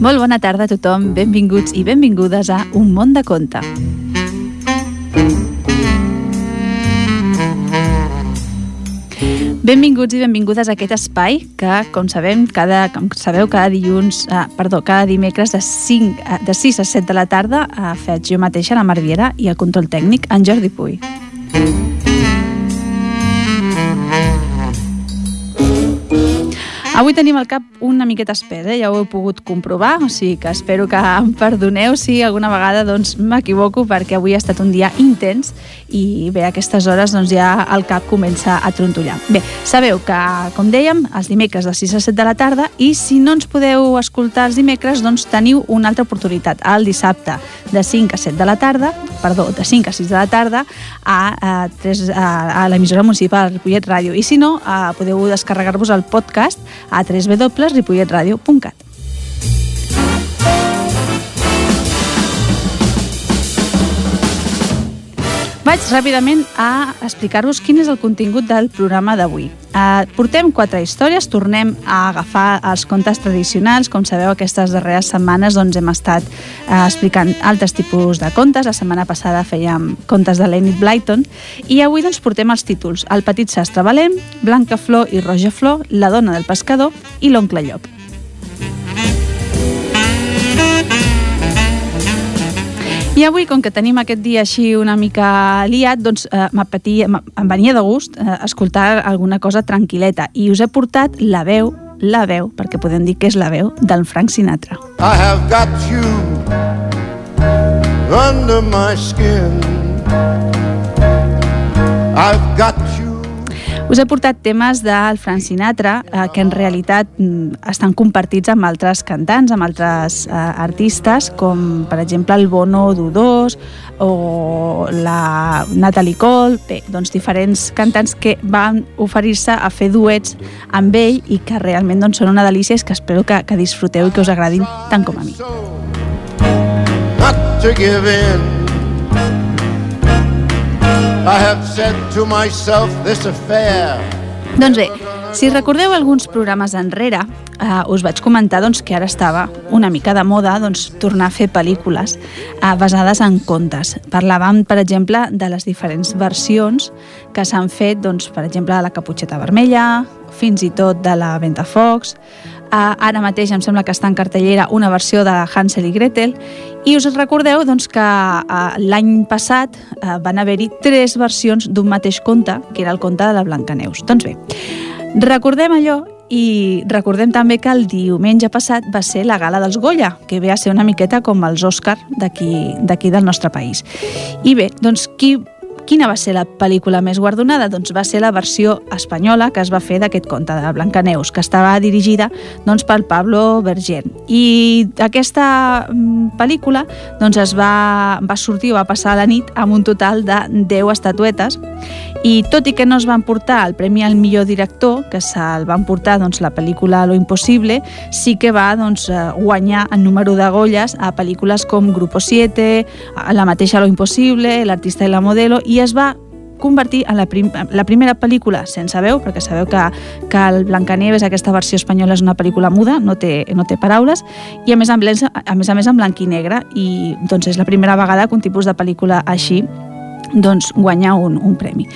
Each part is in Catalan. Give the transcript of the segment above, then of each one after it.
Molt bona tarda a tothom, benvinguts i benvingudes a Un món de conte. Benvinguts i benvingudes a aquest espai que, com sabem, cada, com sabeu, cada dilluns, eh, perdó, cada dimecres de, 5, eh, de 6 a 7 de la tarda eh, faig jo mateixa, la Marviera, i el control tècnic, en Jordi Puy. Avui tenim el cap una miqueta espès, eh? ja ho heu pogut comprovar, o sigui que espero que em perdoneu si alguna vegada doncs, m'equivoco perquè avui ha estat un dia intens i bé, a aquestes hores doncs, ja el cap comença a trontollar. Bé, sabeu que, com dèiem, els dimecres de 6 a 7 de la tarda i si no ens podeu escoltar els dimecres, doncs teniu una altra oportunitat. El dissabte de 5 a 7 de la tarda, perdó, de 5 a 6 de la tarda a, a, 3, a, a l'emissora municipal Ripollet Ràdio. I si no, a, podeu descarregar-vos el podcast a www.ripolletradio.cat. Vaig ràpidament a explicar-vos quin és el contingut del programa d'avui. Uh, portem quatre històries, tornem a agafar els contes tradicionals. Com sabeu, aquestes darreres setmanes doncs, hem estat uh, explicant altres tipus de contes. La setmana passada fèiem contes de l'Enid Blyton i avui doncs, portem els títols El petit sastre valent, Blanca Flor i Roja Flor, La dona del pescador i l'oncle Llop. I avui, com que tenim aquest dia així una mica liat, doncs eh, em venia de gust eh, escoltar alguna cosa tranquil·leta i us he portat la veu, la veu, perquè podem dir que és la veu del Frank Sinatra. I have got you under my skin I've got us he portat temes del Frank Sinatra eh, que en realitat mm, estan compartits amb altres cantants, amb altres eh, artistes, com per exemple el Bono d'U2 o la Natalie Cole, bé, doncs diferents cantants que van oferir-se a fer duets amb ell i que realment doncs, són una delícia i que espero que, que disfruteu i que us agradin tant com a mi. Not to give in I have said to myself this affair doncs bé, si recordeu alguns programes enrere, eh, us vaig comentar doncs, que ara estava una mica de moda doncs, tornar a fer pel·lícules eh, basades en contes. Parlàvem, per exemple, de les diferents versions que s'han fet, doncs, per exemple, de la Caputxeta Vermella, fins i tot de la Ventafocs, Uh, ara mateix em sembla que està en cartellera una versió de Hansel i Gretel i us recordeu doncs, que uh, l'any passat uh, van haver-hi tres versions d'un mateix conte, que era el conte de la Blancaneus. Doncs bé, recordem allò i recordem també que el diumenge passat va ser la gala dels Goya, que ve a ser una miqueta com els Òscar d'aquí del nostre país. I bé, doncs qui Quina va ser la pel·lícula més guardonada? Doncs va ser la versió espanyola que es va fer d'aquest conte de Blancaneus, que estava dirigida doncs, pel Pablo Berger. I aquesta mm, pel·lícula doncs, es va, va sortir o va passar la nit amb un total de 10 estatuetes i tot i que no es van portar el Premi al millor director, que se'l van portar doncs, la pel·lícula Lo Impossible, sí que va doncs, eh, guanyar en número de golles a pel·lícules com Grupo 7, la mateixa Lo Impossible, L'artista i la modelo, i es va convertir en la, prim la primera pel·lícula sense veu, perquè sabeu que, que el Blancanieves, aquesta versió espanyola, és una pel·lícula muda, no té, no té paraules, i a més, a més, a més, a més en blanc i negre, i doncs és la primera vegada que un tipus de pel·lícula així doncs, guanyar un, un premi.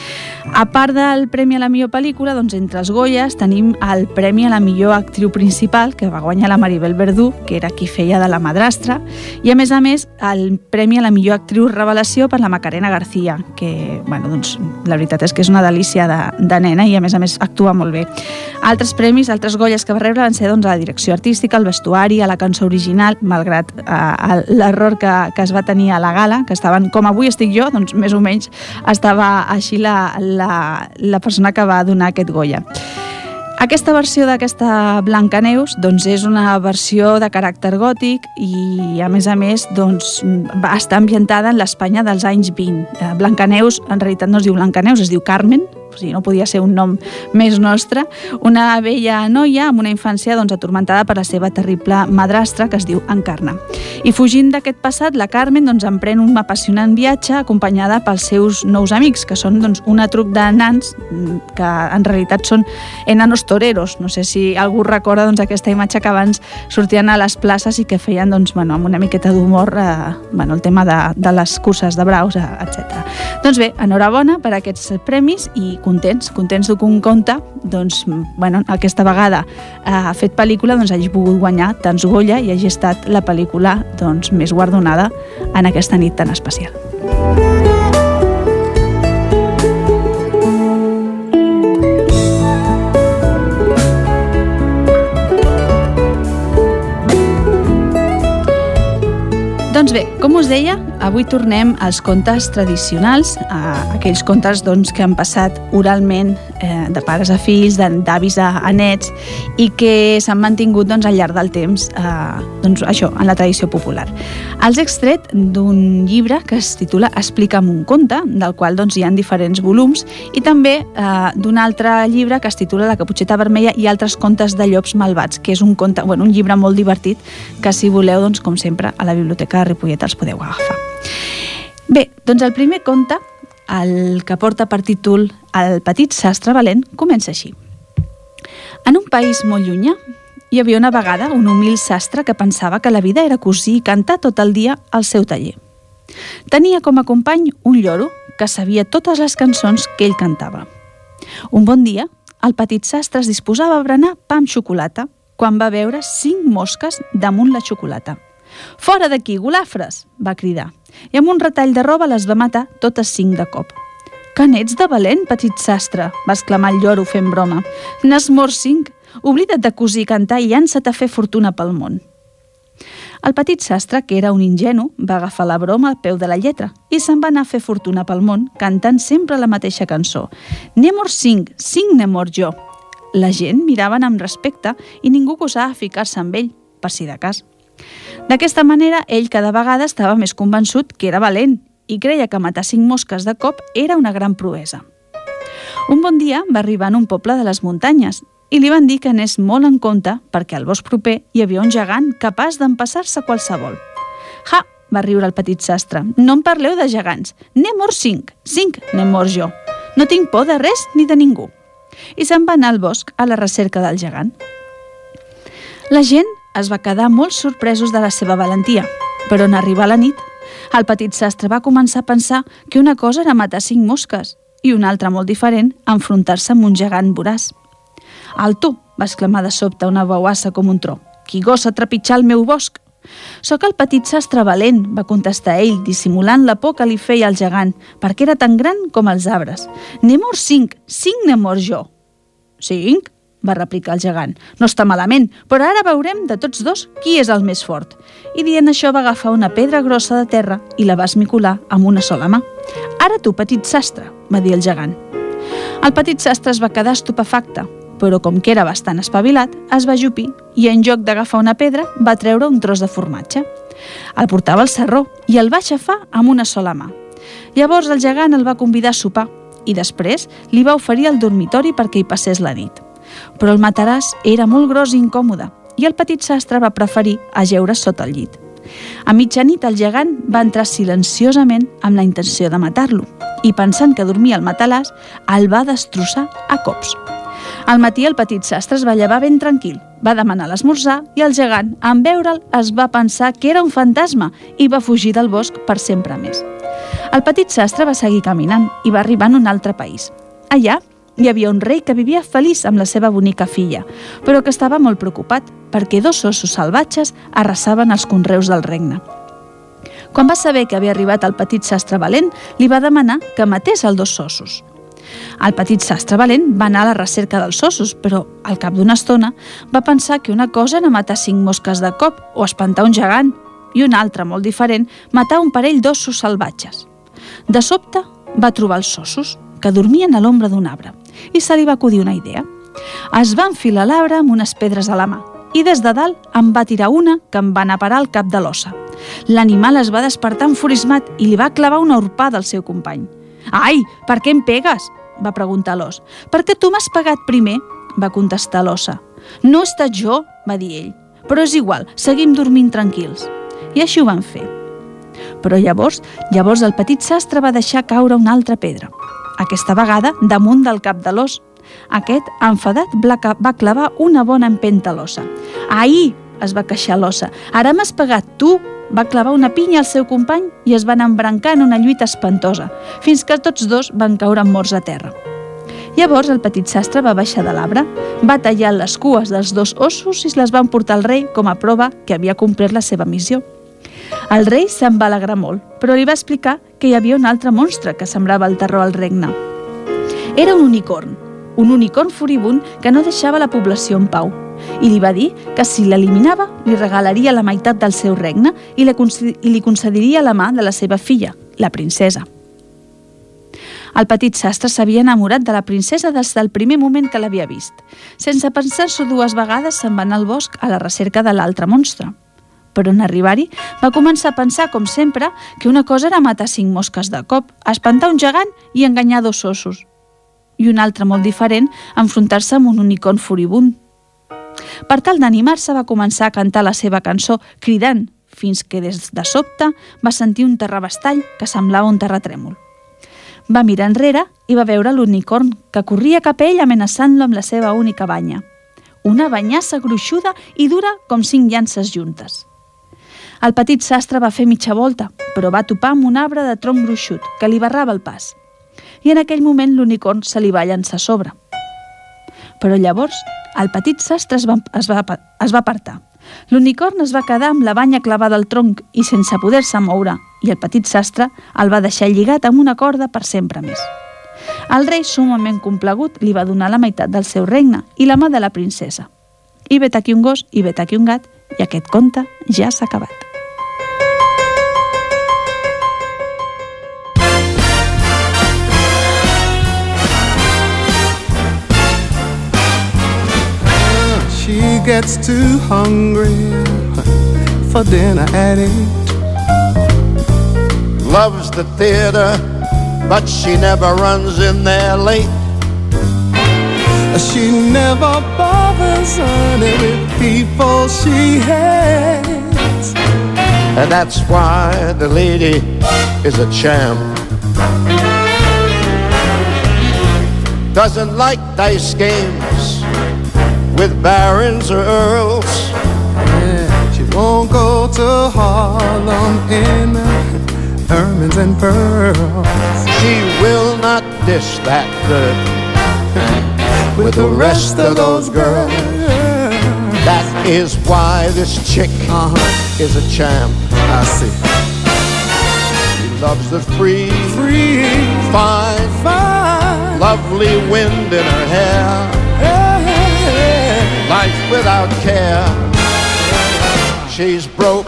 A part del Premi a la millor pel·lícula, doncs, entre els Goyes tenim el Premi a la millor actriu principal, que va guanyar la Maribel Verdú, que era qui feia de la madrastra, i a més a més el Premi a la millor actriu revelació per la Macarena García, que bueno, doncs, la veritat és que és una delícia de, de nena i a més a més actua molt bé. Altres premis, altres Goyes que va rebre van ser doncs, la direcció artística, el vestuari, a la cançó original, malgrat eh, l'error que, que es va tenir a la gala, que estaven com avui estic jo, doncs més o menys estava així la, la, la persona que va donar aquest Goya. Aquesta versió d'aquesta Blancaneus doncs, és una versió de caràcter gòtic i, a més a més, doncs, va estar ambientada en l'Espanya dels anys 20. Eh, Blancaneus, en realitat no es diu Blancaneus, es diu Carmen, o sigui, no podia ser un nom més nostre, una vella noia amb una infància doncs, atormentada per la seva terrible madrastra que es diu Encarna. I fugint d'aquest passat, la Carmen doncs, emprèn un apassionant viatge acompanyada pels seus nous amics, que són doncs, una truc de nans que en realitat són enanos toreros. No sé si algú recorda doncs, aquesta imatge que abans sortien a les places i que feien doncs, bueno, amb una miqueta d'humor eh, bueno, el tema de, de les curses de braus, eh, etc. Doncs bé, enhorabona per aquests premis i contents, contents que un conte doncs, bueno, aquesta vegada eh, ha fet pel·lícula doncs, hagi pogut guanyar tants Goya i hagi estat la pel·lícula doncs, més guardonada en aquesta nit tan especial. Doncs bé, com us deia, avui tornem als contes tradicionals, a aquells contes doncs, que han passat oralment eh, de pares a fills, d'avis a, a nets, i que s'han mantingut doncs, al llarg del temps eh, doncs, això, en la tradició popular. Els he extret d'un llibre que es titula Explica'm un conte, del qual doncs, hi ha diferents volums, i també eh, d'un altre llibre que es titula La caputxeta vermella i altres contes de llops malvats, que és un, conte, bueno, un llibre molt divertit que si voleu, doncs, com sempre, a la biblioteca de Ripollet els podeu agafar. Bé, doncs el primer conte, el que porta per títol El petit sastre valent, comença així. En un país molt llunyà, hi havia una vegada un humil sastre que pensava que la vida era cosir i cantar tot el dia al seu taller. Tenia com a company un lloro que sabia totes les cançons que ell cantava. Un bon dia, el petit sastre es disposava a berenar pa amb xocolata quan va veure cinc mosques damunt la xocolata. Fora d'aquí, golafres! va cridar, i amb un retall de roba les va matar totes cinc de cop. Que n'ets de valent, petit sastre! va exclamar el lloro fent broma. N'has mort cinc! Oblida't de cosir cantar i llança't a fer fortuna pel món. El petit sastre, que era un ingenu, va agafar la broma al peu de la lletra i se'n va anar a fer fortuna pel món, cantant sempre la mateixa cançó. N'he mort cinc, cinc n'he mort jo. La gent miraven amb respecte i ningú gosava ficar-se amb ell, per si de cas. D'aquesta manera, ell cada vegada estava més convençut que era valent i creia que matar cinc mosques de cop era una gran proesa. Un bon dia va arribar en un poble de les muntanyes i li van dir que anés molt en compte perquè al bosc proper hi havia un gegant capaç d'empassar-se qualsevol. Ha! va riure el petit sastre. No em parleu de gegants. N'he mort cinc. Cinc n'he mort jo. No tinc por de res ni de ningú. I se'n va anar al bosc a la recerca del gegant. La gent es va quedar molt sorpresos de la seva valentia, però en arribar la nit, el petit sastre va començar a pensar que una cosa era matar cinc mosques i una altra molt diferent, enfrontar-se amb un gegant voràs. Alto, va exclamar de sobte una veuassa com un tro. Qui gosa trepitjar el meu bosc? Soc el petit sastre valent, va contestar ell, dissimulant la por que li feia el gegant, perquè era tan gran com els arbres. N'he mort cinc, cinc n'he mort jo. Cinc? Va replicar el gegant. No està malament, però ara veurem de tots dos qui és el més fort. I dient això va agafar una pedra grossa de terra i la va esmicular amb una sola mà. Ara tu, petit sastre, va dir el gegant. El petit sastre es va quedar estupefacte, però com que era bastant espavilat, es va jupir i en lloc d'agafar una pedra va treure un tros de formatge. El portava al serró i el va aixafar amb una sola mà. Llavors el gegant el va convidar a sopar i després li va oferir el dormitori perquè hi passés la nit però el mataràs era molt gros i incòmode i el petit sastre va preferir ajeure sota el llit. A mitjanit el gegant va entrar silenciosament amb la intenció de matar-lo i pensant que dormia al matalàs, el va destrossar a cops. Al matí el petit sastre es va llevar ben tranquil, va demanar l'esmorzar i el gegant, en veure'l, es va pensar que era un fantasma i va fugir del bosc per sempre més. El petit sastre va seguir caminant i va arribar en un altre país. Allà hi havia un rei que vivia feliç amb la seva bonica filla, però que estava molt preocupat perquè dos ossos salvatges arrasaven els conreus del regne. Quan va saber que havia arribat el petit sastre valent, li va demanar que matés els dos ossos. El petit sastre valent va anar a la recerca dels ossos, però al cap d'una estona va pensar que una cosa era matar cinc mosques de cop o espantar un gegant, i una altra, molt diferent, matar un parell d'ossos salvatges. De sobte va trobar els ossos, que dormien a l'ombra d'un arbre i se li va acudir una idea. Es va enfilar l'arbre amb unes pedres a la mà i des de dalt em va tirar una que em va anar a parar al cap de l'ossa. L'animal es va despertar enfurismat i li va clavar una urpada al seu company. «Ai, per què em pegues?» va preguntar l'os. Perquè tu m'has pagat primer, va contestar l'ossa. No he estat jo, va dir ell. Però és igual, seguim dormint tranquils. I així ho van fer. Però llavors, llavors el petit sastre va deixar caure una altra pedra. Aquesta vegada damunt del cap de l'os. Aquest, enfadat, va clavar una bona empenta a l'ossa. Ahir, es va queixar l'ossa, ara m'has pagat tu, va clavar una pinya al seu company i es van embrancar en una lluita espantosa, fins que tots dos van caure morts a terra. Llavors el petit sastre va baixar de l'arbre, va tallar les cues dels dos ossos i les van portar al rei com a prova que havia complert la seva missió. El rei se'n va alegrar molt, però li va explicar que hi havia un altre monstre que sembrava el terror al regne. Era un unicorn, un unicorn furibund que no deixava la població en pau, i li va dir que si l'eliminava li regalaria la meitat del seu regne i li concediria la mà de la seva filla, la princesa. El petit sastre s'havia enamorat de la princesa des del primer moment que l'havia vist. Sense pensar-s'ho dues vegades se'n va anar al bosc a la recerca de l'altre monstre. Però en arribar-hi va començar a pensar, com sempre, que una cosa era matar cinc mosques de cop, espantar un gegant i enganyar dos ossos. I una altra molt diferent, enfrontar-se amb un unicorn furibund. Per tal d'animar-se va començar a cantar la seva cançó cridant, fins que des de sobte va sentir un terrabastall que semblava un terratrèmol. Va mirar enrere i va veure l'unicorn que corria cap a ell amenaçant-lo amb la seva única banya. Una banyassa gruixuda i dura com cinc llances juntes. El petit sastre va fer mitja volta, però va topar amb un arbre de tronc gruixut que li barrava el pas. I en aquell moment l'unicorn se li va llançar a sobre. Però llavors el petit sastre es va, es va, es va apartar. L'unicorn es va quedar amb la banya clavada al tronc i sense poder-se moure, i el petit sastre el va deixar lligat amb una corda per sempre més. El rei, sumament complegut, li va donar la meitat del seu regne i la mà de la princesa. I vet aquí un gos, i vet aquí un gat, i aquest conte ja s'ha acabat. Gets too hungry for dinner at eight. Loves the theater, but she never runs in there late. She never bothers honey with people she hates. And that's why the lady is a champ. Doesn't like dice games with barons or earls. Yeah, she won't go to Harlem in ermines and pearls. She will not dish that dirt with the rest of those girls. That is why this chick uh-huh. is a champ. I see. She loves the free, free, fine, fine, lovely wind in her hair without care. She's broke,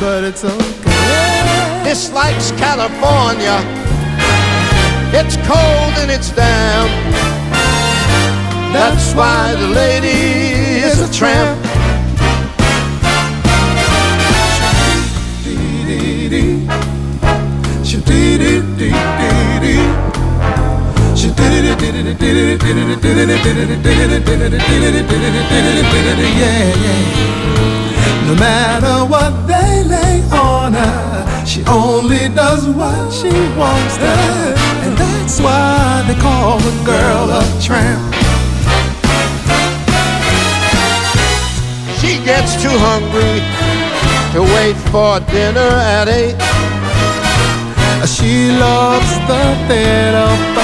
but it's okay. Dislikes California. It's cold and it's damp. That's why the lady is a tramp. She dee dee dee dee dee. No matter what they lay on her, she only does what she wants to. And that's why they call the girl a tramp. She gets too hungry to wait for dinner at eight. She loves the theater, but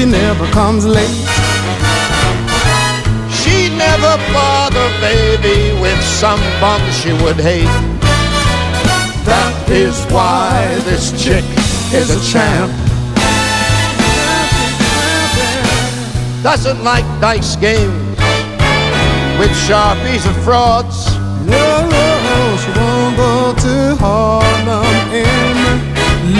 she never comes late. She'd never bother baby with some bum she would hate. That is why this chick is a champ. Doesn't like dice games with sharpies and frauds. No, no, she won't go to Harlem in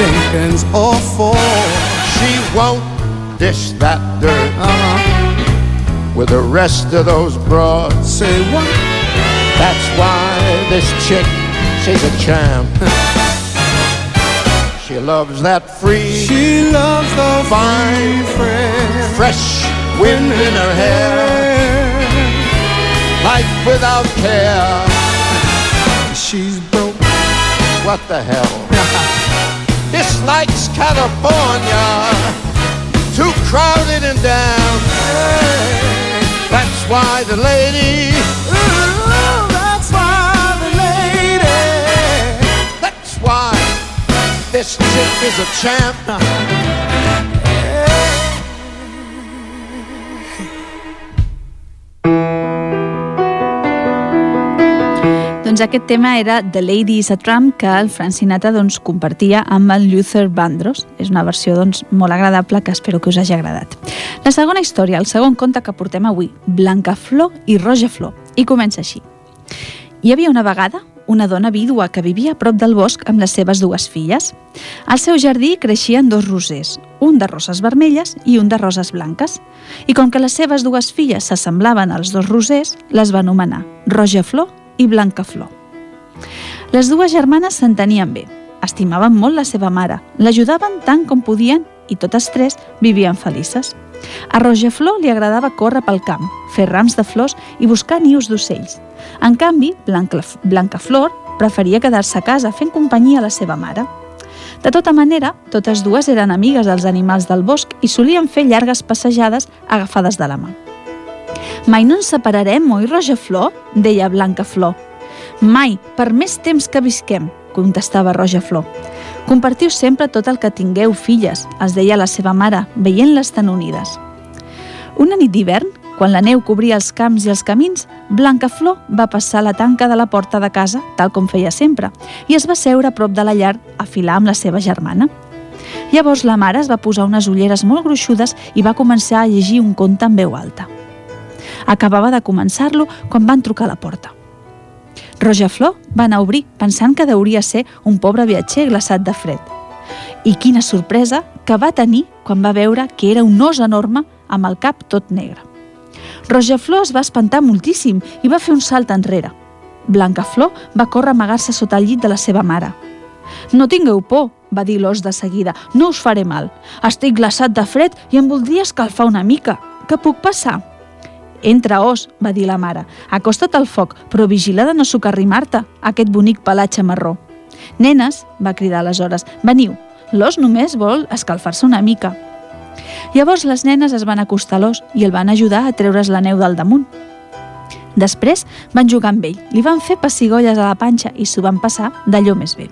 Lincoln's or Ford. She won't dish that dirt uh-huh. with the rest of those broads. Say what? That's why this chick, she's a champ. she loves that free. She loves the fine, fresh, fresh wind in her hair. Life without care. She's broke. What the hell? Dislikes California. Crowded and damn. That's why the lady. Ooh, that's why the lady. That's why this chick is a champ. Doncs aquest tema era The Lady is a Tramp que el Frank Sinatra doncs, compartia amb el Luther Vandross. És una versió doncs, molt agradable que espero que us hagi agradat. La segona història, el segon conte que portem avui, Blanca Flor i Roja Flor. I comença així. Hi havia una vegada una dona vídua que vivia a prop del bosc amb les seves dues filles. Al seu jardí creixien dos rosers, un de roses vermelles i un de roses blanques. I com que les seves dues filles s'assemblaven als dos rosers, les va anomenar Roja Flor i Blancaflor. Les dues germanes s'entenien bé, estimaven molt la seva mare, l'ajudaven tant com podien i totes tres vivien felices. A Rogeflor li agradava córrer pel camp, fer rams de flors i buscar nius d'ocells. En canvi, Blanca, Blancaflor preferia quedar-se a casa fent companyia a la seva mare. De tota manera, totes dues eren amigues dels animals del bosc i solien fer llargues passejades agafades de la mà. Mai no ens separarem, oi, Roja Flor? deia Blanca Flor. Mai, per més temps que visquem, contestava Roja Flor. Compartiu sempre tot el que tingueu, filles, els deia la seva mare, veient-les tan unides. Una nit d'hivern, quan la neu cobria els camps i els camins, Blanca Flor va passar la tanca de la porta de casa, tal com feia sempre, i es va seure a prop de la llar a filar amb la seva germana. Llavors la mare es va posar unes ulleres molt gruixudes i va començar a llegir un conte en veu alta. Acabava de començar-lo quan van trucar a la porta. Roja Flor va anar a obrir, pensant que deuria ser un pobre viatger glaçat de fred. I quina sorpresa que va tenir quan va veure que era un os enorme amb el cap tot negre. Roja Flor es va espantar moltíssim i va fer un salt enrere. Blanca Flor va córrer a amagar-se sota el llit de la seva mare. No tingueu por, va dir l'os de seguida, no us faré mal. Estic glaçat de fred i em voldria escalfar una mica. Què puc passar? Entra, os, va dir la mare. Acosta't al foc, però vigila de no socarrimar-te, aquest bonic pelatge marró. Nenes, va cridar aleshores, veniu, l'os només vol escalfar-se una mica. Llavors les nenes es van acostar a l'os i el van ajudar a treure's la neu del damunt. Després van jugar amb ell, li van fer pessigolles a la panxa i s'ho van passar d'allò més bé.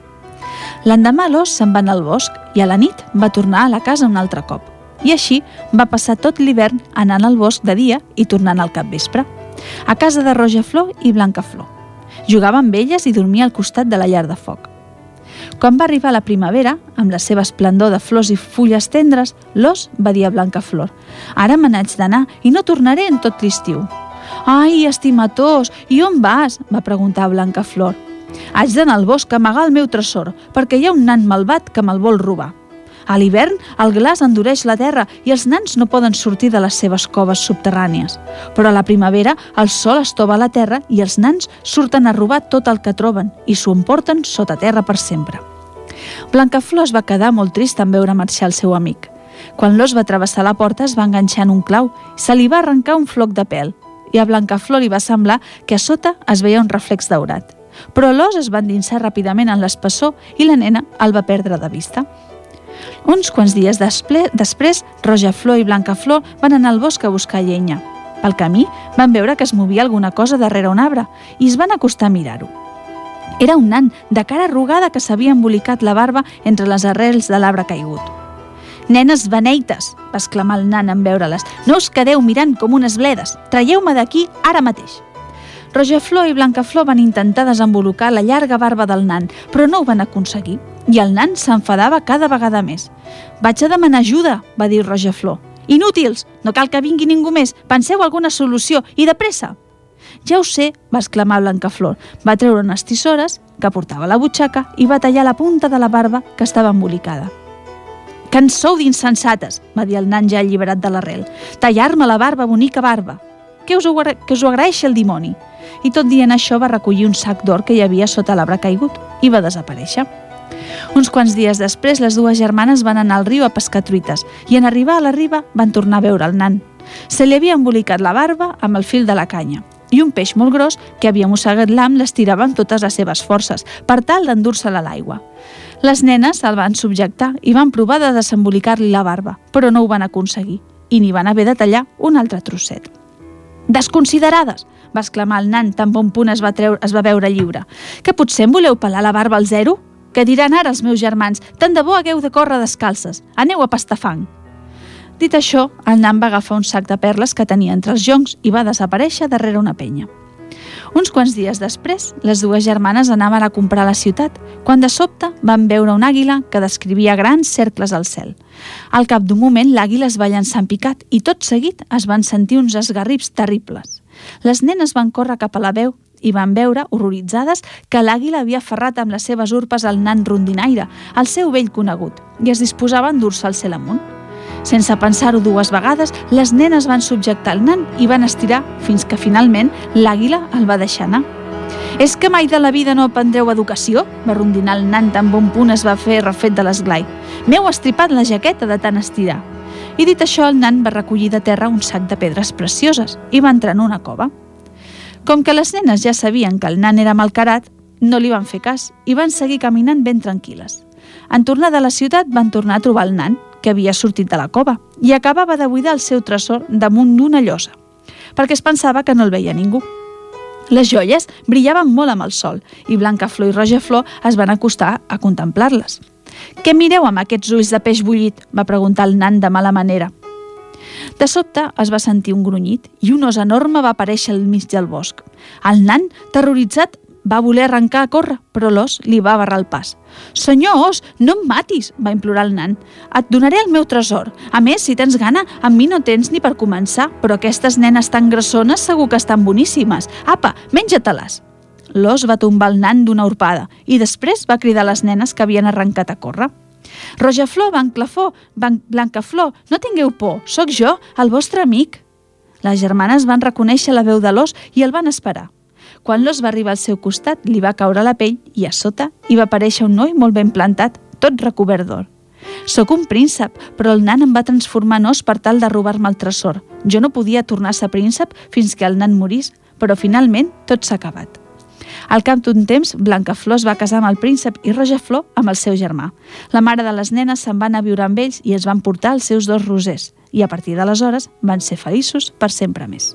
L'endemà l'os se'n va anar al bosc i a la nit va tornar a la casa un altre cop. I així va passar tot l'hivern anant al bosc de dia i tornant al capvespre, a casa de Roja Flor i Blanca Flor. Jugava amb elles i dormia al costat de la llar de foc. Quan va arribar la primavera, amb la seva esplendor de flors i fulles tendres, l'os va dir a Blanca Flor «Ara me n'haig d'anar i no tornaré en tot l'estiu». «Ai, estimatós, i on vas?», va preguntar Blanca Flor. «Haig d'anar al bosc a amagar el meu tresor, perquè hi ha un nan malvat que me'l vol robar». A l'hivern, el glaç endureix la terra i els nans no poden sortir de les seves coves subterrànies. Però a la primavera, el sol es tova a la terra i els nans surten a robar tot el que troben i s'ho emporten sota terra per sempre. Blancaflor es va quedar molt trist en veure marxar el seu amic. Quan l'os va travessar la porta es va enganxar en un clau i se li va arrencar un floc de pèl i a Blancaflor li va semblar que a sota es veia un reflex daurat. Però l'os es va endinsar ràpidament en l'espessor i la nena el va perdre de vista. Uns quants dies després, Roja Flor i Blanca Flor van anar al bosc a buscar llenya. Pel camí van veure que es movia alguna cosa darrere un arbre i es van acostar a mirar-ho. Era un nan de cara arrugada que s'havia embolicat la barba entre les arrels de l'arbre caigut. «Nenes beneites!» va exclamar el nan en veure-les. «No us quedeu mirant com unes bledes! Traieu-me d'aquí ara mateix!» Rogeflor i Blancaflor van intentar desembolicar la llarga barba del nan, però no ho van aconseguir, i el nan s'enfadava cada vegada més. «Vaig a demanar ajuda», va dir Rogeflor. «Inútils! No cal que vingui ningú més! Penseu alguna solució, i de pressa!» «Ja ho sé», va exclamar Blancaflor. Va treure unes tisores que portava la butxaca i va tallar la punta de la barba que estava embolicada. «Que en sou d'insensates», va dir el nan ja alliberat de l'arrel. «Tallar-me la barba, bonica barba! Que us, ho, que us ho agraeixi el dimoni!» I tot dient això va recollir un sac d'or que hi havia sota l'arbre caigut i va desaparèixer. Uns quants dies després, les dues germanes van anar al riu a pescar truites i en arribar a la riba van tornar a veure el nan. Se li havia embolicat la barba amb el fil de la canya i un peix molt gros que havia mossegat l'am l'estirava amb totes les seves forces per tal d'endur-se'l a l'aigua. Les nenes el van subjectar i van provar de desembolicar-li la barba, però no ho van aconseguir i n'hi van haver de tallar un altre trosset. Desconsiderades! va exclamar el nan tan bon punt es va, treure, es va veure lliure. Que potser em voleu pelar la barba al zero? Que diran ara els meus germans, tant de bo hagueu de córrer descalces. Aneu a pastar fang. Dit això, el nan va agafar un sac de perles que tenia entre els joncs i va desaparèixer darrere una penya. Uns quants dies després, les dues germanes anaven a comprar a la ciutat, quan de sobte van veure un àguila que descrivia grans cercles al cel. Al cap d'un moment, l'àguila es va llançar en picat i tot seguit es van sentir uns esgarrips terribles. Les nenes van córrer cap a la veu i van veure, horroritzades, que l'àguila havia ferrat amb les seves urpes el nan rondinaire, el seu vell conegut, i es disposava a endur-se al cel amunt. Sense pensar-ho dues vegades, les nenes van subjectar el nan i van estirar fins que finalment l'àguila el va deixar anar. És que mai de la vida no aprendreu educació? Va rondinar el nan tan bon punt es va fer refet de l'esglai. M'heu estripat la jaqueta de tant estirar. I dit això, el nan va recollir de terra un sac de pedres precioses i va entrar en una cova. Com que les nenes ja sabien que el nan era malcarat, no li van fer cas i van seguir caminant ben tranquil·les. En tornar de la ciutat van tornar a trobar el nan, que havia sortit de la cova, i acabava de buidar el seu tresor damunt d'una llosa, perquè es pensava que no el veia ningú. Les joies brillaven molt amb el sol i Blancaflor i Rojaflor es van acostar a contemplar-les. «Què mireu amb aquests ulls de peix bullit?», va preguntar el nan de mala manera. De sobte es va sentir un grunyit i un os enorme va aparèixer al mig del bosc. El nan, terroritzat, va voler arrencar a córrer, però l'os li va barrar el pas. «Senyor os, no em matis!» va implorar el nan. «Et donaré el meu tresor. A més, si tens gana, amb mi no tens ni per començar, però aquestes nenes tan grassones segur que estan boníssimes. Apa, menja-te-les!» L'os va tombar el nan d'una urpada i després va cridar les nenes que havien arrencat a córrer. Rojaflor, Banclafó, Ban Blancaflor, no tingueu por, sóc jo, el vostre amic. Les germanes van reconèixer la veu de l'os i el van esperar. Quan l'os va arribar al seu costat, li va caure la pell i a sota hi va aparèixer un noi molt ben plantat, tot recobert d'or. Soc un príncep, però el nan em va transformar en os per tal de robar-me el tresor. Jo no podia tornar a ser príncep fins que el nan morís, però finalment tot s'ha acabat. Al cap d'un temps, Blancaflor es va casar amb el príncep i Rojaflor amb el seu germà. La mare de les nenes se'n van a viure amb ells i es van portar els seus dos rosers, i a partir d'aleshores van ser feliços per sempre més.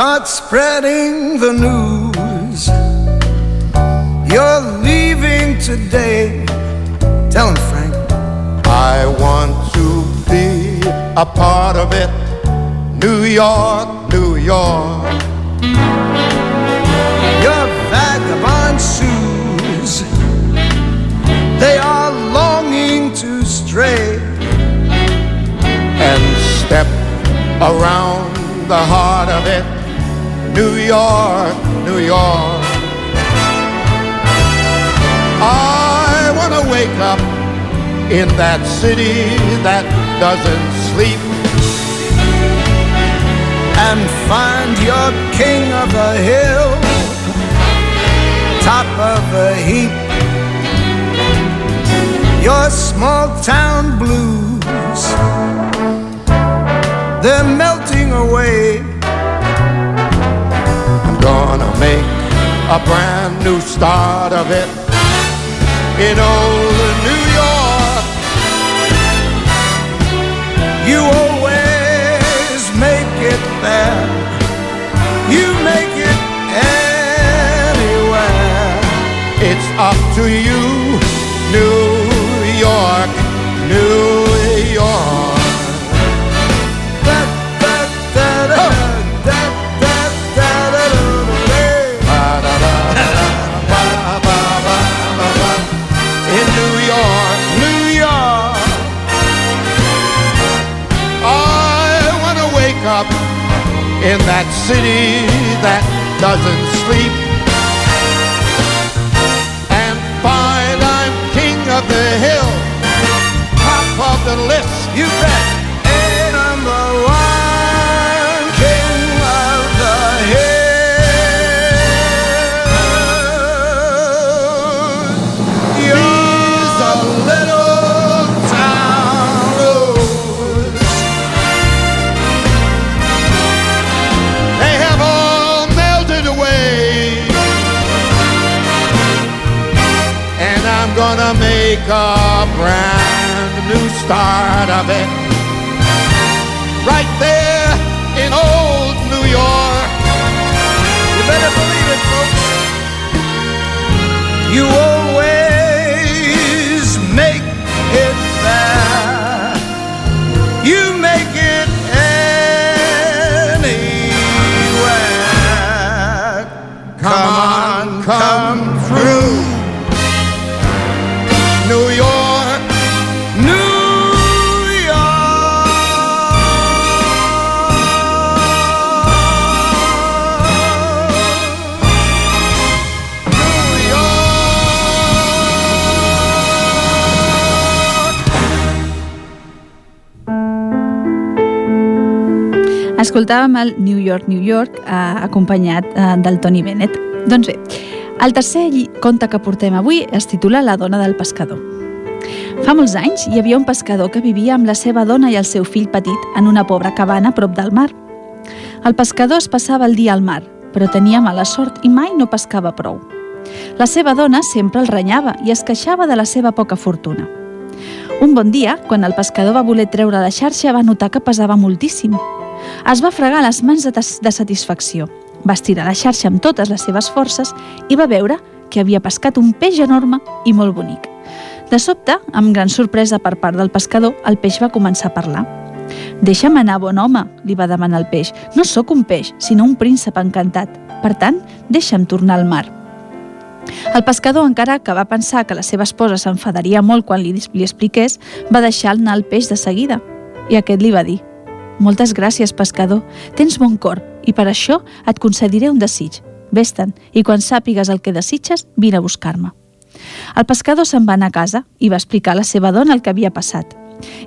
Start spreading the news. You're leaving today. Tell him, Frank. I want to be a part of it. New York, New York. Your vagabond shoes, they are longing to stray and step around the heart of it New York, New York. I want to wake up in that city that doesn't sleep and find your king of the hill, top of the heap. Your small town blues, they're melting away make a brand new start of it in old New York. You always make it there. You make it anywhere. It's up to you, New city make a brand new start of it. Escoltàvem el New York, New York, eh, acompanyat eh, del Tony Bennett. Doncs bé, el tercer conte que portem avui es titula La dona del pescador. Fa molts anys hi havia un pescador que vivia amb la seva dona i el seu fill petit en una pobra cabana prop del mar. El pescador es passava el dia al mar, però tenia mala sort i mai no pescava prou. La seva dona sempre el renyava i es queixava de la seva poca fortuna. Un bon dia, quan el pescador va voler treure la xarxa, va notar que pesava moltíssim. Es va fregar les mans de, de satisfacció. Va estirar la xarxa amb totes les seves forces i va veure que havia pescat un peix enorme i molt bonic. De sobte, amb gran sorpresa per part del pescador, el peix va començar a parlar. Deixa'm anar, bon home, li va demanar el peix. No sóc un peix, sinó un príncep encantat. Per tant, deixa'm tornar al mar. El pescador, encara que va pensar que la seva esposa s'enfadaria molt quan li, li expliqués, va deixar anar el peix de seguida. I aquest li va dir Moltes gràcies, pescador. Tens bon cor i per això et concediré un desig. Vés-te'n i quan sàpigues el que desitges, vine a buscar-me. El pescador se'n va anar a casa i va explicar a la seva dona el que havia passat.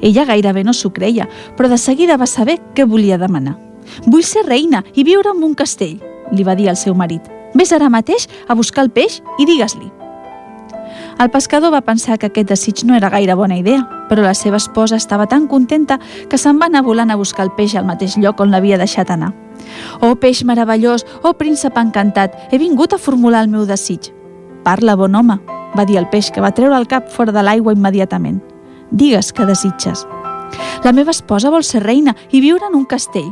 Ella gairebé no s'ho creia, però de seguida va saber què volia demanar. Vull ser reina i viure en un castell, li va dir al seu marit. Ves ara mateix a buscar el peix i digues-li. El pescador va pensar que aquest desig no era gaire bona idea, però la seva esposa estava tan contenta que se'n va anar volant a buscar el peix al mateix lloc on l'havia deixat anar. Oh, peix meravellós, oh, príncep encantat, he vingut a formular el meu desig. Parla, bon home, va dir el peix, que va treure el cap fora de l'aigua immediatament. Digues que desitges. La meva esposa vol ser reina i viure en un castell.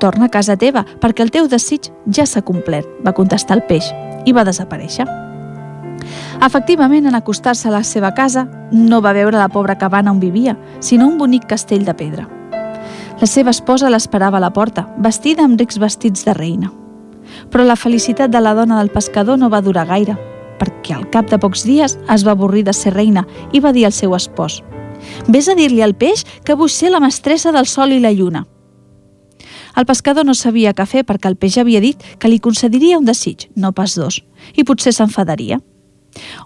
Torna a casa teva, perquè el teu desig ja s'ha complert, va contestar el peix, i va desaparèixer. Efectivament, en acostar-se a la seva casa, no va veure la pobra cabana on vivia, sinó un bonic castell de pedra. La seva esposa l'esperava a la porta, vestida amb rics vestits de reina. Però la felicitat de la dona del pescador no va durar gaire, perquè al cap de pocs dies es va avorrir de ser reina i va dir al seu espòs «Ves a dir-li al peix que vull ser la mestressa del sol i la lluna». El pescador no sabia què fer perquè el peix havia dit que li concediria un desig, no pas dos, i potser s'enfadaria.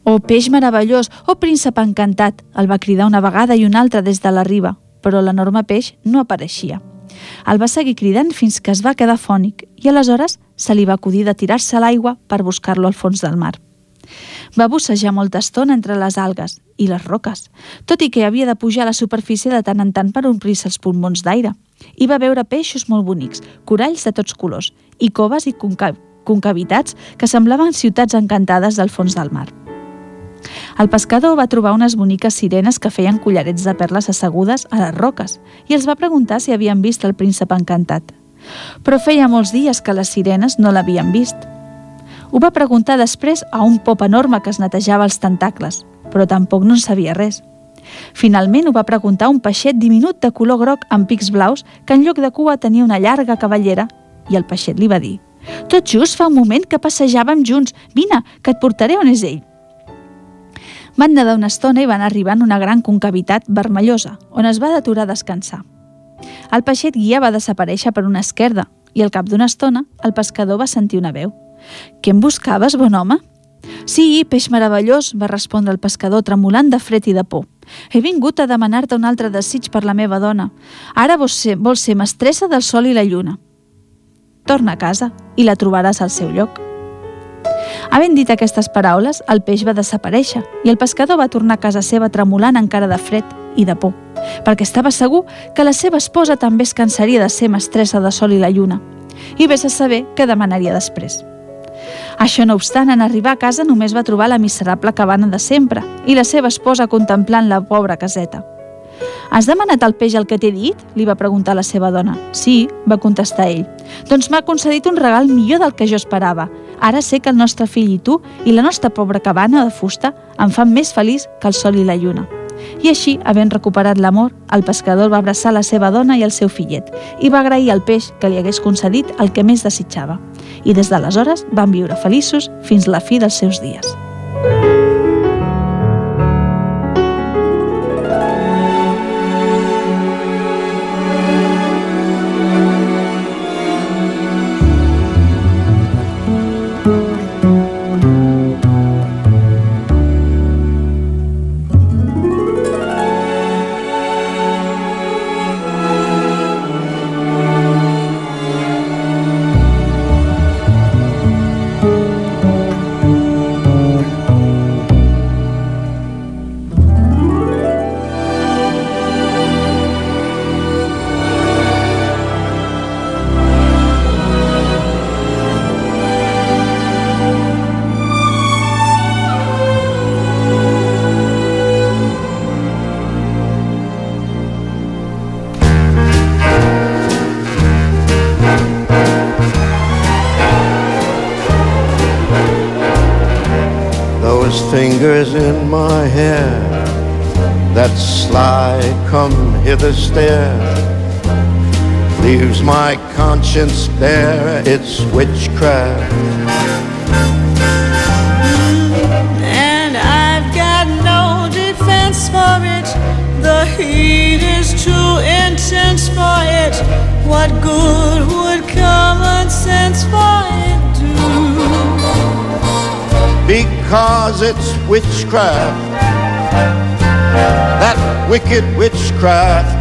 «Oh, peix meravellós! Oh, príncep encantat!» el va cridar una vegada i una altra des de la riba, però l'enorme peix no apareixia. El va seguir cridant fins que es va quedar fònic i aleshores se li va acudir de tirar-se a l'aigua per buscar-lo al fons del mar. Va bussejar molta estona entre les algues i les roques, tot i que havia de pujar a la superfície de tant en tant per omplir-se els pulmons d'aire. I va veure peixos molt bonics, coralls de tots colors, i coves i conca concavitats que semblaven ciutats encantades del fons del mar. El pescador va trobar unes boniques sirenes que feien collarets de perles assegudes a les roques i els va preguntar si havien vist el príncep encantat. Però feia molts dies que les sirenes no l'havien vist. Ho va preguntar després a un pop enorme que es netejava els tentacles, però tampoc no en sabia res. Finalment ho va preguntar un peixet diminut de color groc amb pics blaus que en lloc de cua tenia una llarga cavallera i el peixet li va dir «Tot just fa un moment que passejàvem junts. Vine, que et portaré on és ell». Van nedar una estona i van arribar en una gran concavitat vermellosa, on es va deturar a descansar. El peixet guia va desaparèixer per una esquerda i al cap d'una estona el pescador va sentir una veu. «Què em buscaves, bon home?» «Sí, peix meravellós», va respondre el pescador tremolant de fred i de por. «He vingut a demanar-te un altre desig per la meva dona. Ara vols ser, vols ser mestressa del sol i la lluna. Torna a casa i la trobaràs al seu lloc». Havent dit aquestes paraules, el peix va desaparèixer i el pescador va tornar a casa seva tremolant encara de fred i de por, perquè estava segur que la seva esposa també es cansaria de ser mestressa de sol i la lluna i vés a saber què demanaria després. Això no obstant, en arribar a casa només va trobar la miserable cabana de sempre i la seva esposa contemplant la pobra caseta. Has demanat el peix el que t'he dit? li va preguntar la seva dona. Sí, va contestar ell. Doncs m'ha concedit un regal millor del que jo esperava. Ara sé que el nostre fill i tu i la nostra pobra cabana de fusta em fan més feliç que el sol i la lluna. I així, havent recuperat l'amor, el pescador va abraçar la seva dona i el seu fillet i va agrair al peix que li hagués concedit el que més desitjava. I des d'aleshores van viure feliços fins la fi dels seus dies. Fingers in my hair that sly come hither stare. Leaves my conscience bare it's witchcraft. And I've got no defense for it. The heat is too intense for it. What good would common sense for it because it's witchcraft. That wicked witchcraft.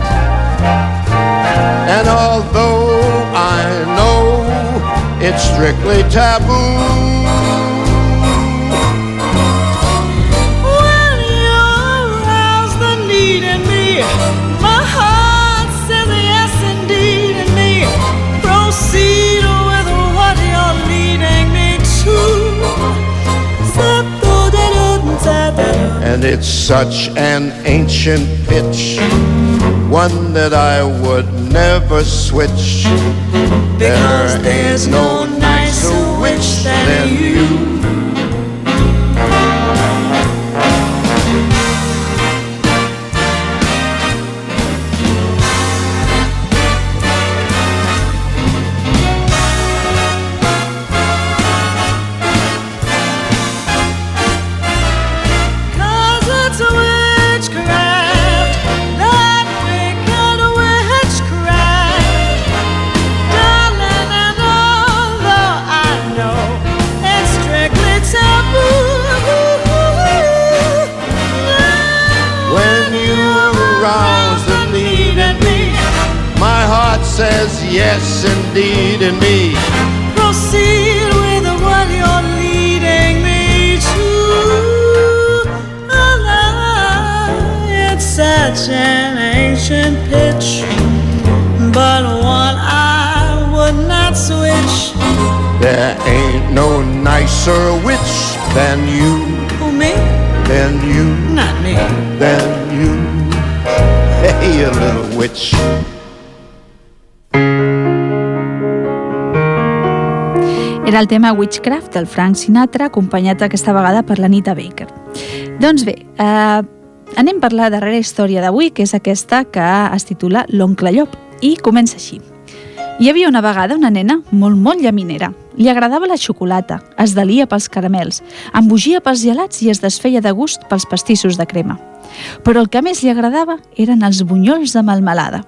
And although I know it's strictly taboo. And it's such an ancient pitch, one that I would never switch. Because there's no nicer witch than you. El tema Witchcraft del Frank Sinatra, acompanyat aquesta vegada per l'Anita Baker. Doncs bé, eh, anem per la darrera història d'avui, que és aquesta que es titula L'oncle Llop, i comença així. Hi havia una vegada una nena molt, molt llaminera. Li agradava la xocolata, es delia pels caramels, embogia pels gelats i es desfeia de gust pels pastissos de crema. Però el que més li agradava eren els bunyols de melmelada.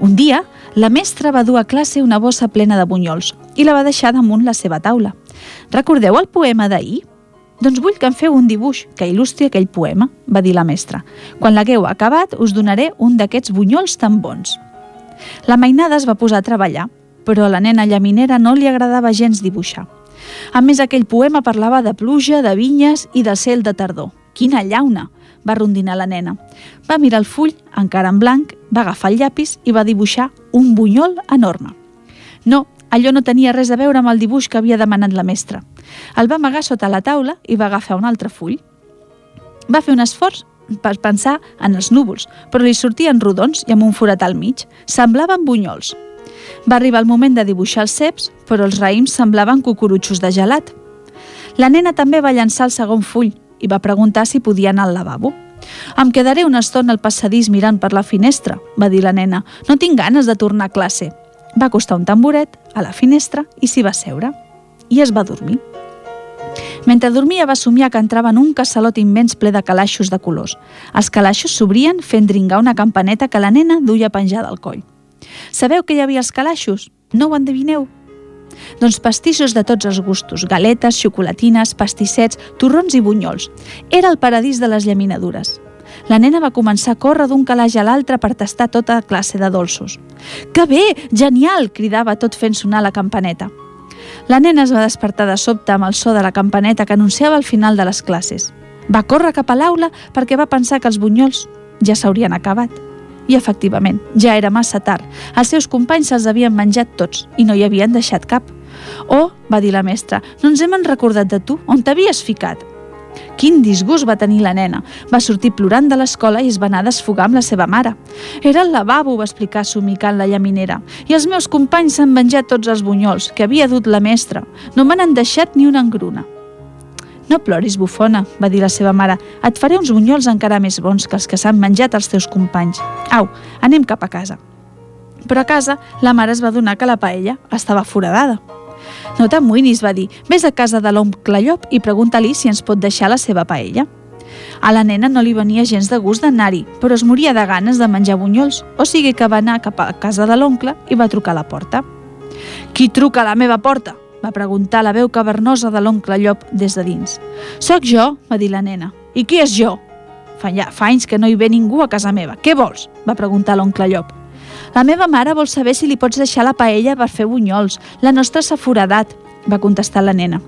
Un dia, la mestra va dur a classe una bossa plena de bunyols i la va deixar damunt la seva taula. Recordeu el poema d'ahir? Doncs vull que em feu un dibuix que il·lustri aquell poema, va dir la mestra. Quan l'hagueu acabat, us donaré un d'aquests bunyols tan bons. La mainada es va posar a treballar, però a la nena llaminera no li agradava gens dibuixar. A més, aquell poema parlava de pluja, de vinyes i de cel de tardor. Quina llauna! Va rondinar la nena. Va mirar el full, encara en blanc, va agafar el llapis i va dibuixar un bunyol enorme. No, allò no tenia res a veure amb el dibuix que havia demanat la mestra. El va amagar sota la taula i va agafar un altre full. Va fer un esforç per pensar en els núvols, però li sortien rodons i amb un forat al mig. Semblaven bunyols. Va arribar el moment de dibuixar els ceps, però els raïms semblaven cucurutxos de gelat. La nena també va llançar el segon full i va preguntar si podia anar al lavabo. Em quedaré una estona al passadís mirant per la finestra, va dir la nena. No tinc ganes de tornar a classe. Va acostar un tamboret a la finestra i s'hi va seure. I es va dormir. Mentre dormia va somiar que entrava en un casalot immens ple de calaixos de colors. Els calaixos s'obrien fent dringar una campaneta que la nena duia penjada al coll. Sabeu què hi havia als calaixos? No ho endevineu? Doncs pastissos de tots els gustos, galetes, xocolatines, pastissets, torrons i bunyols. Era el paradís de les llaminadures. La nena va començar a córrer d'un calaix a l'altre per tastar tota classe de dolços. «Que bé! Genial!» cridava tot fent sonar la campaneta. La nena es va despertar de sobte amb el so de la campaneta que anunciava el final de les classes. Va córrer cap a l'aula perquè va pensar que els bunyols ja s'haurien acabat. I efectivament, ja era massa tard. Els seus companys se'ls havien menjat tots i no hi havien deixat cap. Oh, va dir la mestra, no ens hem recordat de tu? On t'havies ficat? Quin disgust va tenir la nena. Va sortir plorant de l'escola i es va anar a desfogar amb la seva mare. Era el lavabo, va explicar somicant la llaminera. I els meus companys s'han menjat tots els bunyols que havia dut la mestra. No me n'han deixat ni una engruna. No ploris, bufona, va dir la seva mare. Et faré uns bunyols encara més bons que els que s'han menjat els teus companys. Au, anem cap a casa. Però a casa, la mare es va donar que la paella estava foradada. No t'amoïnis, va dir. Ves a casa de l'oncle Llop i pregunta-li si ens pot deixar la seva paella. A la nena no li venia gens de gust d'anar-hi, però es moria de ganes de menjar bunyols, o sigui que va anar cap a casa de l'oncle i va trucar a la porta. Qui truca a la meva porta? va preguntar la veu cavernosa de l'oncle Llop des de dins. Soc jo, va dir la nena. I qui és jo? Fa, ja, fa anys que no hi ve ningú a casa meva. Què vols? va preguntar l'oncle Llop. La meva mare vol saber si li pots deixar la paella per fer bunyols. La nostra s'ha foradat, va contestar la nena.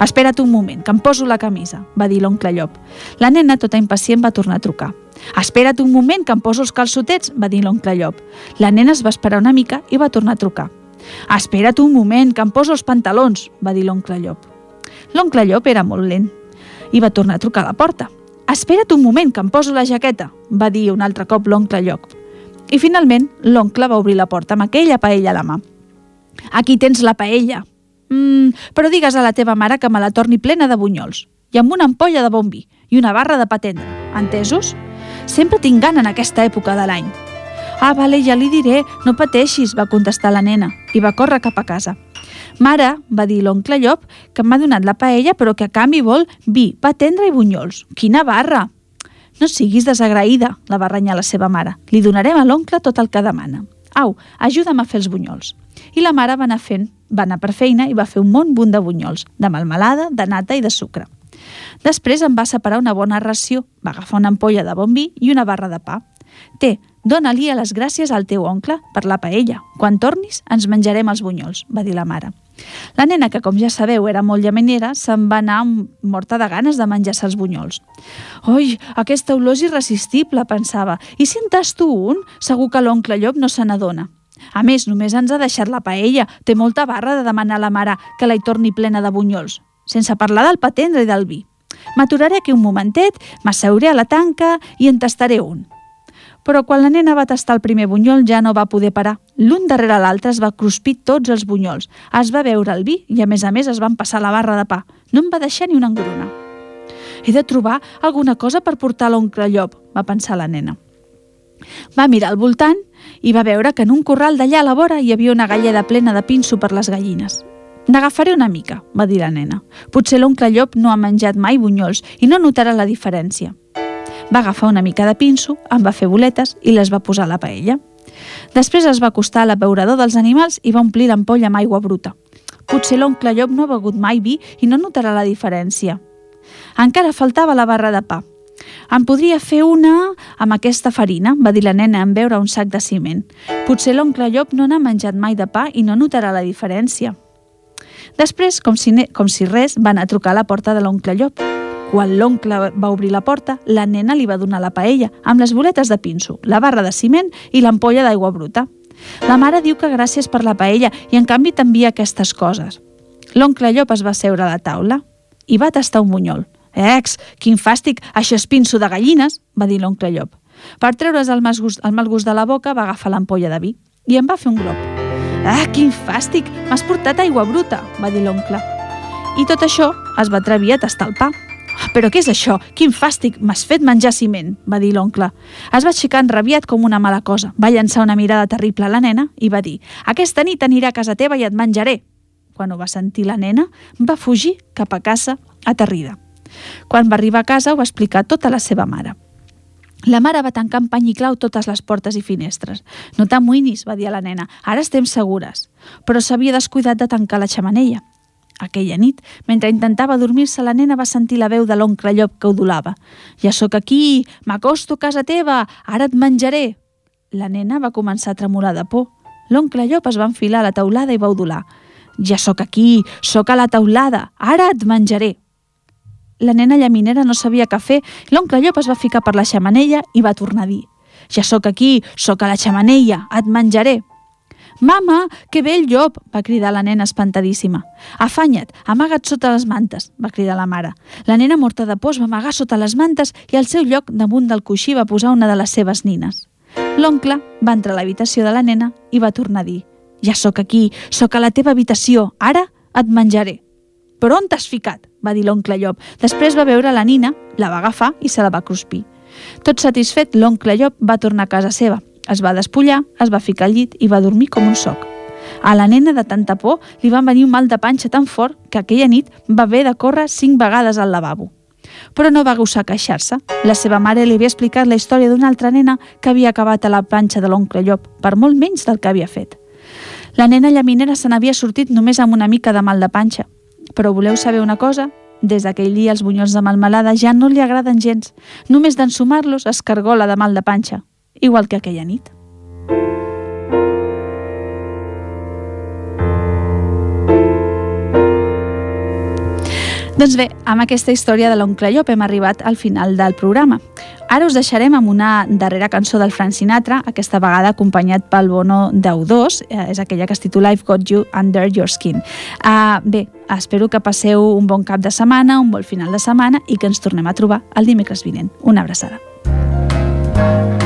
Espera't un moment, que em poso la camisa, va dir l'oncle Llop. La nena, tota impacient, va tornar a trucar. Espera't un moment, que em poso els calçotets, va dir l'oncle Llop. La nena es va esperar una mica i va tornar a trucar. Espera't un moment, que em poso els pantalons, va dir l'oncle Llop. L'oncle Llop era molt lent i va tornar a trucar a la porta. Espera't un moment, que em poso la jaqueta, va dir un altre cop l'oncle Llop. I finalment l'oncle va obrir la porta amb aquella paella a la mà. Aquí tens la paella. Mm, però digues a la teva mare que me la torni plena de bunyols i amb una ampolla de bon vi i una barra de pa tendre. Entesos? Sempre tinc gana en aquesta època de l'any. Ah, vale, ja li diré, no pateixis, va contestar la nena i va córrer cap a casa. Mare, va dir l'oncle Llop, que m'ha donat la paella però que a canvi vol vi, pa tendre i bunyols. Quina barra! No siguis desagraïda, la va renyar la seva mare. Li donarem a l'oncle tot el que demana. Au, ajuda'm a fer els bunyols. I la mare va anar fent, va anar per feina i va fer un bon bunt de bunyols, de melmelada, de nata i de sucre. Després em va separar una bona ració, va agafar una ampolla de bon vi i una barra de pa. Té, dona-li les gràcies al teu oncle per la paella. Quan tornis, ens menjarem els bunyols, va dir la mare. La nena, que com ja sabeu era molt llaminera, se'n va anar morta de ganes de menjar-se els bunyols. Oi, aquesta olor és irresistible, pensava. I si en tasto un, segur que l'oncle Llop no se n'adona. A més, només ens ha deixat la paella. Té molta barra de demanar a la mare que la hi torni plena de bunyols, sense parlar del patendre i del vi. M'aturaré aquí un momentet, m'asseuré a la tanca i en tastaré un però quan la nena va tastar el primer bunyol ja no va poder parar. L'un darrere l'altre es va cruspir tots els bunyols, es va beure el vi i a més a més es van passar la barra de pa. No em va deixar ni una engruna. He de trobar alguna cosa per portar l'oncle Llop, va pensar la nena. Va mirar al voltant i va veure que en un corral d'allà a la vora hi havia una galleda plena de pinso per les gallines. N'agafaré una mica, va dir la nena. Potser l'oncle Llop no ha menjat mai bunyols i no notarà la diferència. Va agafar una mica de pinso, en va fer boletes i les va posar a la paella. Després es va acostar a l'abeurador dels animals i va omplir l'ampolla amb aigua bruta. Potser l'oncle Llop no ha begut mai vi i no notarà la diferència. Encara faltava la barra de pa. Em podria fer una amb aquesta farina, va dir la nena en veure un sac de ciment. Potser l'oncle Llop no n'ha menjat mai de pa i no notarà la diferència. Després, com si, com si res, van a trucar a la porta de l'oncle Llop. Quan l'oncle va obrir la porta, la nena li va donar la paella, amb les boletes de pinso, la barra de ciment i l'ampolla d'aigua bruta. La mare diu que gràcies per la paella i en canvi t'envia aquestes coses. L'oncle Llop es va seure a la taula i va tastar un bunyol. Ex, quin fàstic, això és pinso de gallines, va dir l'oncle Llop. Per treure's el, gust, el mal gust de la boca, va agafar l'ampolla de vi i en va fer un glob. Ah, quin fàstic, m'has portat aigua bruta, va dir l'oncle. I tot això es va atrevir a tastar el pa. Ah, però què és això? Quin fàstic, m'has fet menjar ciment, va dir l'oncle. Es va aixecar enrabiat com una mala cosa. Va llançar una mirada terrible a la nena i va dir «Aquesta nit aniré a casa teva i et menjaré». Quan ho va sentir la nena, va fugir cap a casa aterrida. Quan va arribar a casa ho va explicar tota la seva mare. La mare va tancar amb pany i clau totes les portes i finestres. No t'amoïnis, va dir a la nena, ara estem segures. Però s'havia descuidat de tancar la xamanella. Aquella nit, mentre intentava dormir-se, la nena va sentir la veu de l'oncle Llop que udolava. Ja sóc aquí, m'acosto a casa teva, ara et menjaré. La nena va començar a tremolar de por. L'oncle Llop es va enfilar a la taulada i va udolar. Ja sóc aquí, sóc a la taulada, ara et menjaré. La nena llaminera no sabia què fer. L'oncle Llop es va ficar per la xamanella i va tornar a dir «Ja sóc aquí, sóc a la xamanella, et menjaré». «Mama, que bé el llop!» va cridar la nena espantadíssima. «Afanya't, amaga't sota les mantes!» va cridar la mare. La nena morta de por es va amagar sota les mantes i al seu lloc, damunt del coixí, va posar una de les seves nines. L'oncle va entrar a l'habitació de la nena i va tornar a dir «Ja sóc aquí, sóc a la teva habitació, ara et menjaré». «Però on t'has ficat?» va dir l'oncle Llop. Després va veure la nina, la va agafar i se la va cruspir. Tot satisfet, l'oncle Llop va tornar a casa seva. Es va despullar, es va ficar al llit i va dormir com un soc. A la nena de tanta por li van venir un mal de panxa tan fort que aquella nit va haver de córrer cinc vegades al lavabo. Però no va gosar queixar-se. La seva mare li havia explicat la història d'una altra nena que havia acabat a la panxa de l'oncle Llop, per molt menys del que havia fet. La nena llaminera se n'havia sortit només amb una mica de mal de panxa, però voleu saber una cosa? Des d'aquell dia els bunyols de malmelada ja no li agraden gens. Només d'ensumar-los es cargola de mal de panxa, igual que aquella nit. Doncs bé, amb aquesta història de l'oncle Llop hem arribat al final del programa. Ara us deixarem amb una darrera cançó del Frank Sinatra, aquesta vegada acompanyat pel Bono d'U2, eh, és aquella que es titula I've Got You Under Your Skin. Uh, bé, espero que passeu un bon cap de setmana, un bon final de setmana i que ens tornem a trobar el dimecres vinent. Una abraçada. Have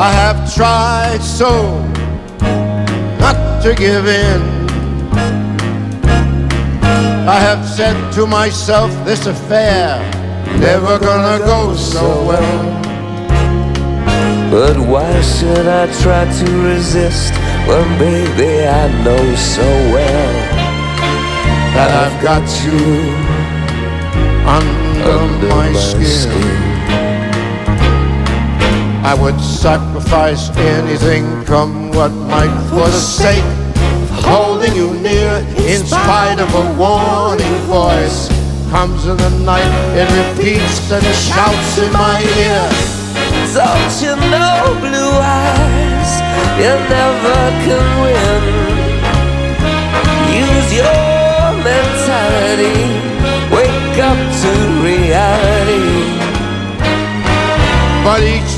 I have tried so not to give in. I have said to myself, this affair never gonna go so well. But why should I try to resist when, baby, I know so well that I've got you under, under my, skin. skin. I would sacrifice anything come what might for the sake of holding you near in spite of a warning voice. comes in the night it repeats and shouts in my ear. don't you know blue eyes you never can win. Use your mentality wake up to reality. But each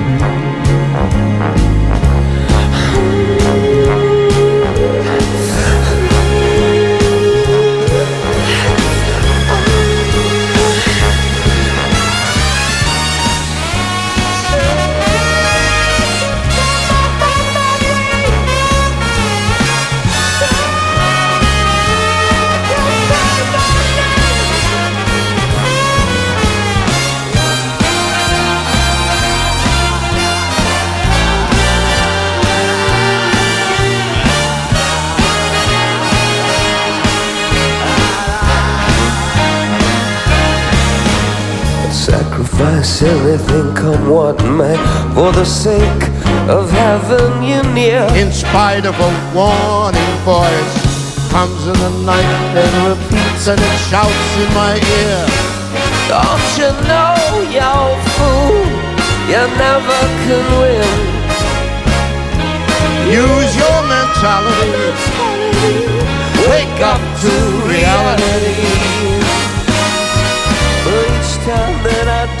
Sacrifice anything come what may for the sake of having you near. In spite of a warning voice, comes in the night and repeats and it shouts in my ear. Don't you know, you fool, you never can win. Use your mentality. Wake up to reality. For each time that I do just the